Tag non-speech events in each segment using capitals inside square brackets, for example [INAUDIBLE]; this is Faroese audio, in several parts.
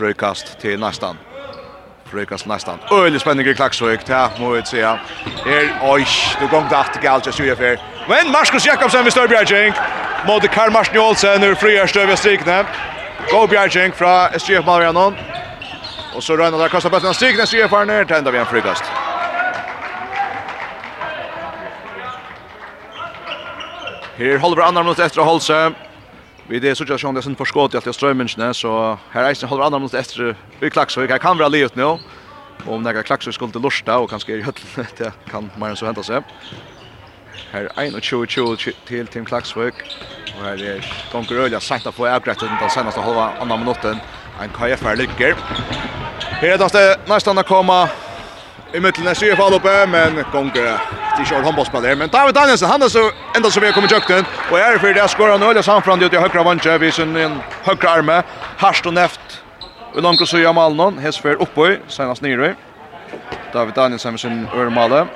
Frøykast til nästan. Frøykast nästan. Øylig spenning i Klaksvøk, Ja, må vi se. Her, oj, du gong det alltid galt, jeg styrer for. Men Marskos Jakobsen ved Størbjergjeng, måtte Karl Marsen Jolsen ur Frøyerstøv ved Strikne. Go Bjergjeng fra SGF Malvianon. Og så røyner der kastar bollen av Strikne, SGF er ner tender vi en Frøykast. Her holder vi andre minutter etter å holde seg. Vi det så jag det sen förskott jag till strömmen så här är det håller andra mot efter vi klax så vi kan vara livet nu. Om några klax så skulle lusta och kanske i höll [LAUGHS] det kan man så hända sig. Här är en och tjo till Tim Klaxvik. Och här är konkurröja sent att få avgrätta den senaste halva andra minuten. En kajafär ligger. Här är det nästan att komma i mitten där ser fall uppe men Gonger till kör handbollsspelare men David Danielsen han är så ända så vi kommer jukten och är för det skorar han öliga samfram ut i högra vantje vi sen en högra arme. Harst och näft och långt så gör Malnon hes för uppe senast nere David Danielsen med sin örmale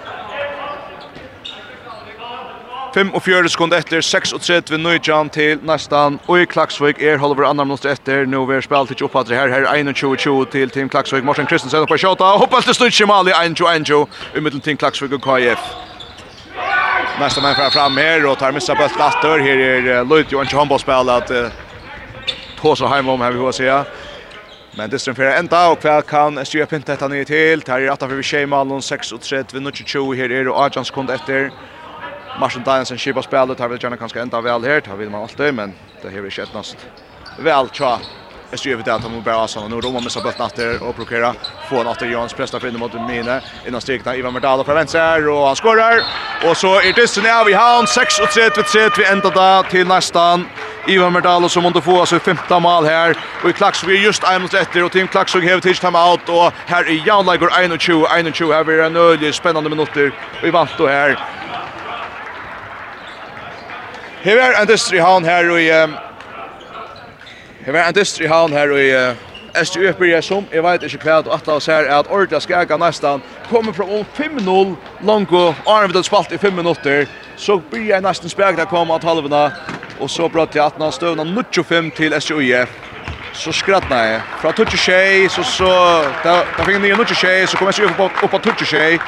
5 og 4 sekunder etter 36 Nujjan til nästan og i Klaksvik er halver andra minutter etter nå vi er spalt ikke opphatt her her 21-20 til Team Klaksvik Morsen Kristensen oppe i Kjota og hoppast til i Mali 1-2-1-2 umiddel Team Klaksvik og KF Nästa man fram fram här och tar missa bøtt latter här är Lloyd Johan Chambers spel att at tåsa hem om här vi får se Men det strøm fyrir enda, og kan SJ pinta detta ner till. Tar i 8 för vi tjej, någon 6 och 3, vid 22 här är og 8 sekund efter. Martin Danielsen skipa spelet har vi gärna kanske ända väl här har vill man alltid men det har vi shit näst. Väl tja. Jag ser ju att de bara har såna nu Roma missar bollen natter och blockera få en åter Jans Presta för in mot Mine innan stegna Ivan Merdal för vänster och han skorar och så är det sen av i hand 6 och 3 till 3 vi ända där till nästan Ivan Merdal som måste få alltså femte mål här och i Klaxvik är just en mot ett och Team Klaxvik har tagit time out och här är Jan Lager 21 21 här är en ölig spännande minuter och i vant då här Her er en dystri havn her i Her er en dystri havn her i SGU byrja som, jeg vet ikke hva, og at oss her er at Ordla Skaga nestan kommer fra 5-0 lango, Arne vil spalt i 5 minutter, så byrja nesten Spaga kom at halvna, og så bratt jeg at han støvna 95 til SGU. Så skrattna jeg. Fra 26, så så, da, da fikk jeg nye 26, så kom SGU opp på 26,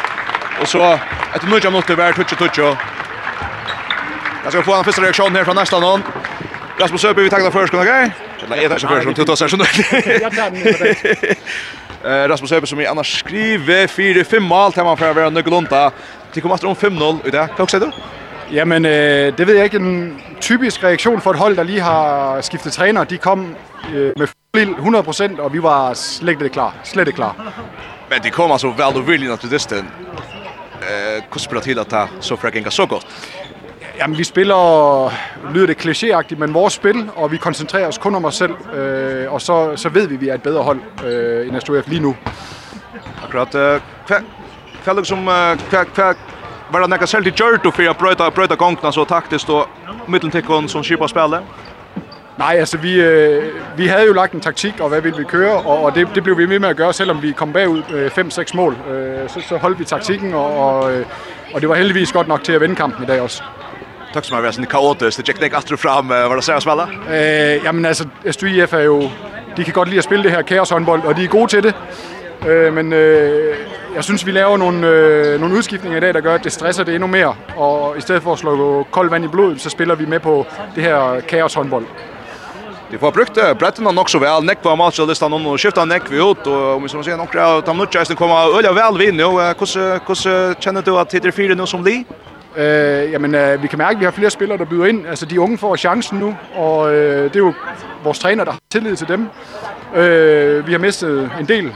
og så etter 90 minutter var 22-22, Jag ska få en första reaktion här från nästa någon. Rasmus Söby vi tackar för skon, okej? är jag tackar för skon. Tuttar sen så nu. [LAUGHS] Eh Rasmus Söby som i annars skriver 4-5 mål till man för att vara nyckelunta. Det kommer att om 5-0 ut där. säger du? Jamen, øh, det ved jeg ikke. En typisk reaktion for et hold, der lige har skiftet træner. De kom øh, med 100%, og vi var slet ikke klar. Slet ikke klar. Men det kommer så vel og vildt naturligt. Eh, hvordan spiller til at det så fra gænker så godt? Jamen, vi spiller, lyder det klichéagtigt, men vores spil, og vi koncentrerer os kun om os selv, øh, og så, så ved vi, at vi er et bedre hold øh, end STOF lige nu. Akkurat. Øh, som hva, liksom, hva, hva, var det nekka selv til Gjørto for at brøyta, brøyta gongna så taktisk og middeltikken som skipper spelet? Nej, altså vi, øh, vi havde jo lagt en taktik, og hvad ville vi køre, og, og det, det blev vi med med at gøre, selvom vi kom bagud 5-6 øh, mål. Øh, så, så holdt vi taktikken, og, og, og det var heldigvis godt nok til at vinde kampen i dag også. Tack så mycket. Det kaotiskt. Det gick nek att fram. vad det säger spela? Eh, ja men alltså STIF är ju de kan godt lide at spille det her kaos håndbold og de er gode til det. Eh, men eh, jeg synes vi laver nogle øh, nogle udskiftninger i dag der gør at det stresser det endnu mere og i stedet for at slå koldt vand i blodet så spiller vi med på det her kaos håndbold. Det får brukt brettene nok så vel. Nek var match listan og skifta nek vi ut og om vi som sier, nokre av tamnutjæsten kommer øye vel vinn og hvordan hvordan kjenner du at det er fire nå som li? Øh, jamen, øh, vi kan mærke, at vi har flere spillere, der byder ind. Altså, de unge får chancen nu, og øh, det er jo vores træner, der har tillid til dem. Øh, vi har mistet en del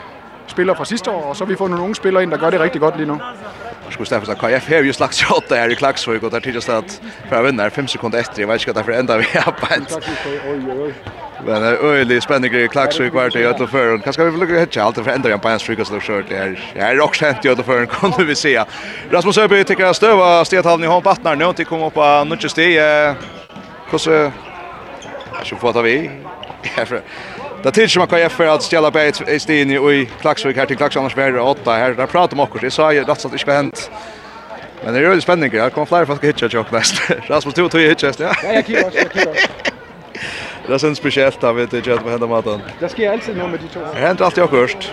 spillere fra sidste år, og så har vi fået nogle unge spillere ind, der gør det rigtig godt lige nu. Jag skulle stäffa så KF har ju slags [LAUGHS] shot där i Klaxvik och där tycker jag att för att vinna 5 sekunder efter, jag vet inte vad det för ända vi har på. Men det är öjlig spännande grej Klaxvik i kvart i för. förr. [LAUGHS] Kan ska vi lukka hett allt för ändra på en streak så short det. Jag är också hänt i för förr kunde vi se. Rasmus Öby tycker jag stöva Stethallen i hon partner nu till komma upp på nutje sti. Hur så Jag få ta vi. [LAUGHS] Det tills man kan för att ställa på ett stin i Klaxvik här till Klaxvik annars blir 8 här. Där pratar man också. Det sa ju att det ska hänt. Men det är ju spännande. Jag kommer fler folk hitcha chock nästa. Rasmus tog tog hitcha. Ja, jag kivar, jag kivar det är sen speciellt där vi jag inte vad händer med den. Det ska jag alltså nu med det. Det händer alltid först.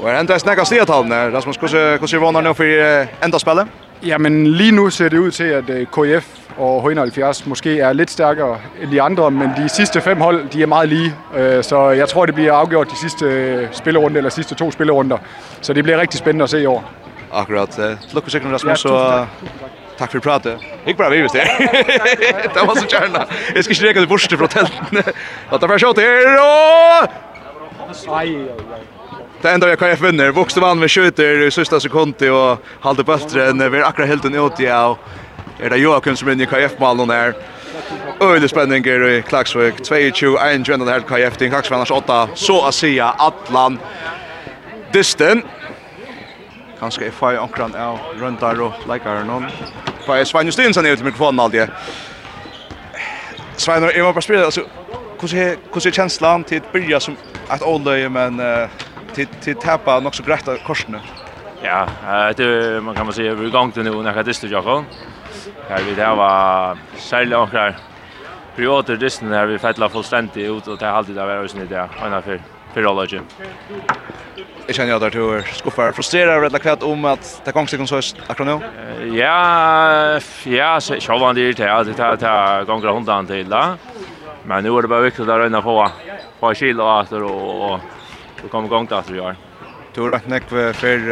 Och det händer snäcka stet halv Rasmus hur hur ser vanor nu för ända spelet? Ja, men lige nu ser det ud til, at KF og H71 måske er lidt stærkere end de andre, men de sidste fem hold, de er meget lige. Så jeg tror, det bliver afgjort de sidste spillerunde, eller sidste to spillerunder. Så det bliver rigtig spændende at se i år. Akkurat. Tillykke sikkert, Rasmus. Ja, tusind tak. Tusind tak. Tack för pratet. Gick bra vi visst. [LAUGHS] Det var så gärna. Jag ska inte reka det borste från tälten. Att det var skott här och... Det enda jag kan jag vinner. Vuxte vann med skjuter i sista sekunden och halde bättre än vi er akkurat helt en åt ja. Är det Joakim som är inne i KF-malen här? Öjlig spänning i Klagsvik. 22-21 här KF. Det är en Klagsvik annars 8. Så att säga Atlan. Disten kanskje jeg får omkran av røntar og leikar noen. Får jeg Svein Justinsen ut til mikrofonen alltid. Svein, jeg må bare spørre, altså, hvordan er kjenslan til å byrja som et åløye, men til till tappa nok så greit av korsene? Ja, det man kan man säga, vi gång till nu när det är jag Här vi där var sälja och här. Privater här vi fettla fullständigt ut och det har alltid varit varit snett där. Annars för för alla gym. Jag känner jag där tror skuffar frustrerad rätt kvart om att det gång sig kom så akkurat nu. Ja, ja, så jag var det där det där där gånger hundan till där. Men nu är det bara viktigt att röna på på kilo åter och och då kommer gång där tror jag. Tror att näck för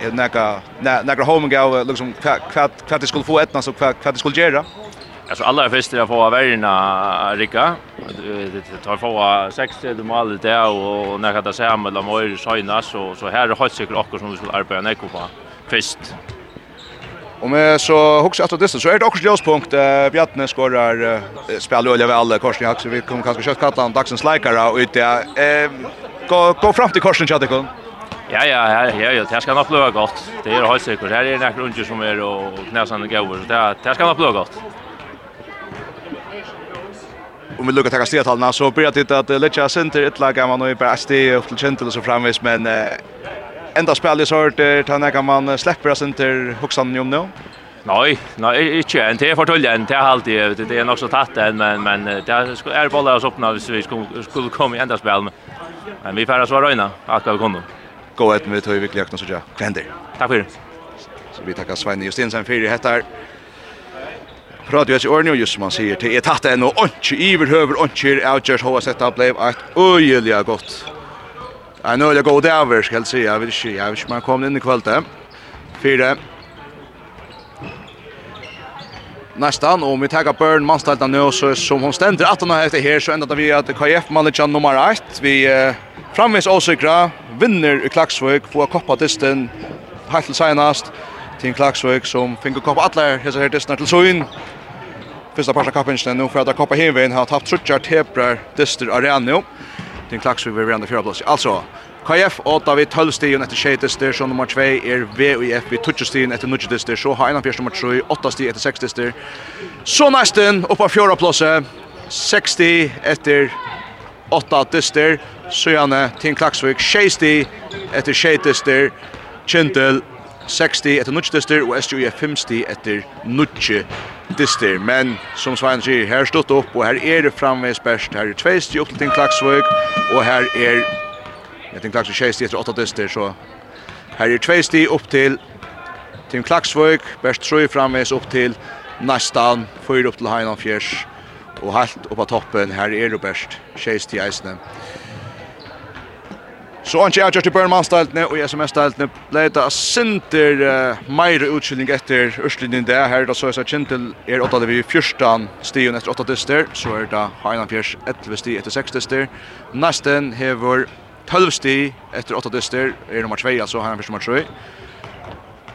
är näka näka home liksom kvart kvart skulle få ett så kvart kvart skulle göra. Alltså alla fester jag får värna Rika. Det tar få 60 mål där och när det ser med Moir Sainas så så här har säkert också som vi skulle arbeta ner på fest. Og med så hooks att det så är det också ljuspunkt eh Bjarne skorar spel öliga väl Karsten så vi kommer kanske kött kalla dagsens likare och ut eh gå gå fram till Karsten Chatekon. Ja ja ja ja, ja det ska nog bli gott. Det är helt säkert. Här är det några runder som är och knäsan går så det det ska nog bli gott om vi lukkar takka stigatalna så börjar det att Lecce Center ett lag man nu bara sti upp till Central så framvis men enda spel i sort han kan man släppa Center huxan om nu. Nej, nej, inte en, Det är förtullen, det är alltid, det är nog så tatt än, men, men det är bollar oss öppna hvis vi skulle komma i enda spel. Men vi färdas vara röjna, att vi kunde. Gå ett med tog vi vikliga så ja, Kvänder. Tack för det. Så vi tackar Svein Justinsen för det här. Radio S Ornio just som man säger till ett hatt ännu och iver över och kör out just hur sätta blev att öjliga gott. Jag nu jag går där väl ska se jag vill se jag vill man kommer in i kväll där. Fyra. Nästan om vi tar Burn Manstad nu så som hon ständer att hon efter här så ända vi att KF manager nummer 1 vi framvis osäkra vinner i Klaxvik får koppa disten helt til senast till Klaksvik som fick koppa alla hesa her disten til Soin Första parsa kappingen nu för att koppa hemvägen har tappat trutjar tebrar dyster arena. Den klacks vi vill fjärde plats. Alltså KF och 12 Tullstien efter Shades som nummer 2 är VUF vid stigen efter Nudges där så har en av nummer 3 8 stigen efter 6 där. Så nästan upp på fjärde plats 60 efter 8 dyster. Så gärna till Klaxvik 60 efter Shades där Chintel 60 etter nutje dister, og SJU 50 etter nutje dister. Men som Svein sier, her stått opp, og her er det framveis best. Her er tveist opp til Tink Klaksvøk, og her er Jeg tenker Klaksvøk 60 etter 8 dister, så her er tveist opp til Tim Klaksvøk, best trøy framveis opp til Nastan, fyr opp til Heinan Fjers, og helt opp av toppen, her er det best 60 eisene. Så han kjær til Burnman staltne og SMS staltne leita sinter uh, meire utskilling etter Østlinjen det her da så er Kintel er 8 vi 14 stigen etter 8 dyster. Så er det Heinan Fjers 11 sti etter 6 dyster. Nesten hever 12 sti etter 8 dyster er nummer 2 altså Heinan Fjers nummer 3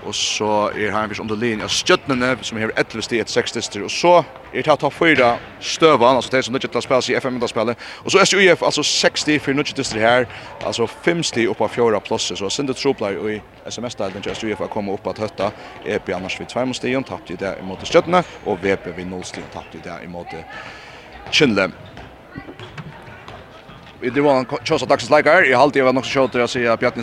og så er Heimbys under linje av Stjøtnene, som hever 11 stig etter 6 dister, og så er det tatt av 4 støvann, altså det som nødvendig til å spille i FM-spillet, og så SUIF, altså 6 stig for nødvendig dister her, altså 5 stig oppe av fjorda plasser, så Sinde Troplar i SMS-delen til SUIF har kommet opp at høtta, EP annars vid 2 stig, tappte i det imot Stjøtnene, og VP vid 0 stig, tappte i det imot Kynle. Kjønle. Det var en kjøsa dagsens leikar, jeg halte jeg var nok så kjøter å si at Bjartne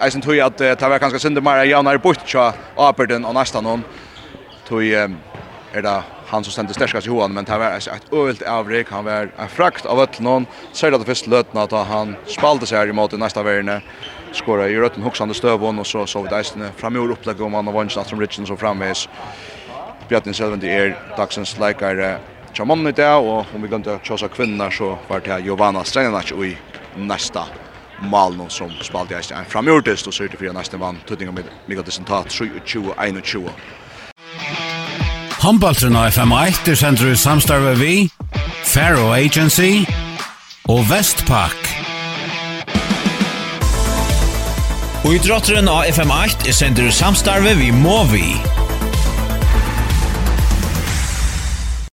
Jag syns tog att det var ganske synder mer jag bort så Aperden och nästan någon tog är det han som stendte sterskast i hoan men det var et øvelt avrik han var en frakt av öll någon säger det först lötna att han spalde sig i mot i nästa värne skora i rötten huxande stövon och så så vi ästene fram i upplägg om han och vann som Richardson så framvis Bjartin Selventi er dagsens leikare Chamon i dag, og om vi glemte å kjøse kvinner, så var det Giovanna Strenanac i nästa Malno som spalte jag en framgjortest och sörjde för nesten vann tøtning av Mikael Dissentat 27-21. Håndbaltren av FM1 er sender ut samstarve vi, Faro Agency og Vestpak. Og idrotteren av FM8 er sender ut samstarve vi Movi.